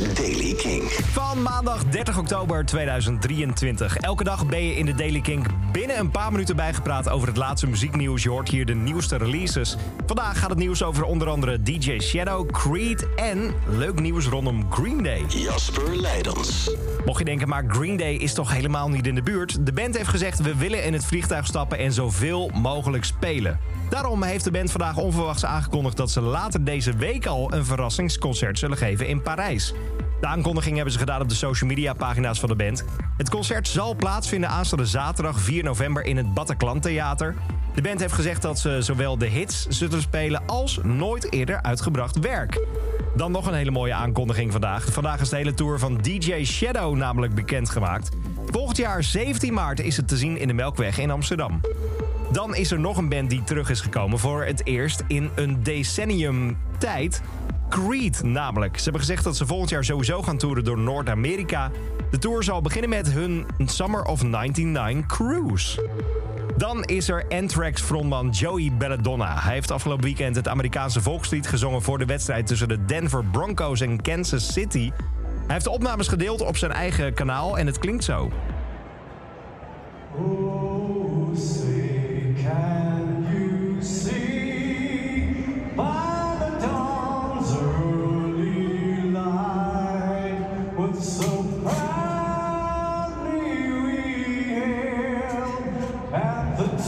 is Daily King. Van maandag 30 oktober 2023. Elke dag ben je in de Daily Kink binnen een paar minuten bijgepraat over het laatste muzieknieuws. Je hoort hier de nieuwste releases. Vandaag gaat het nieuws over onder andere DJ Shadow, Creed en leuk nieuws rondom Green Day. Jasper Leidens. Mocht je denken, maar Green Day is toch helemaal niet in de buurt? De band heeft gezegd, we willen in het vliegtuig stappen en zoveel mogelijk spelen. Daarom heeft de band vandaag onverwachts aangekondigd dat ze later deze week al een verrassingsconcert zullen geven in Parijs. De aankondiging hebben ze gedaan op de social media pagina's van de band. Het concert zal plaatsvinden aanstaande zaterdag 4 november in het Bataclan Theater. De band heeft gezegd dat ze zowel de hits zullen spelen als nooit eerder uitgebracht werk. Dan nog een hele mooie aankondiging vandaag. Vandaag is de hele tour van DJ Shadow namelijk bekendgemaakt. Volgend jaar 17 maart is het te zien in de Melkweg in Amsterdam. Dan is er nog een band die terug is gekomen voor het eerst in een decennium tijd. Creed namelijk. Ze hebben gezegd dat ze volgend jaar sowieso gaan toeren door Noord-Amerika. De tour zal beginnen met hun Summer of 99 cruise. Dan is er Anthrax frontman Joey Belladonna. Hij heeft afgelopen weekend het Amerikaanse volkslied gezongen voor de wedstrijd tussen de Denver Broncos en Kansas City. Hij heeft de opnames gedeeld op zijn eigen kanaal en het klinkt zo.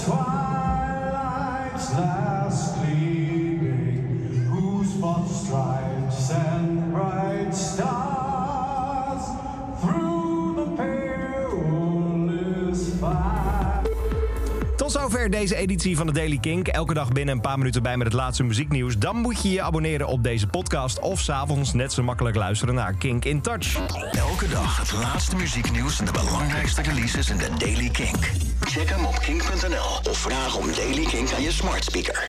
Twilight's last gleaming, whose fought stripes and bright stars through the perilous fight. Tot zover deze editie van de Daily Kink. Elke dag binnen een paar minuten bij met het laatste muzieknieuws. Dan moet je je abonneren op deze podcast of s'avonds net zo makkelijk luisteren naar Kink in Touch. Elke dag het laatste muzieknieuws en de belangrijkste releases in de Daily Kink. Kink.nl of vraag om Daily Kink aan je smart speaker.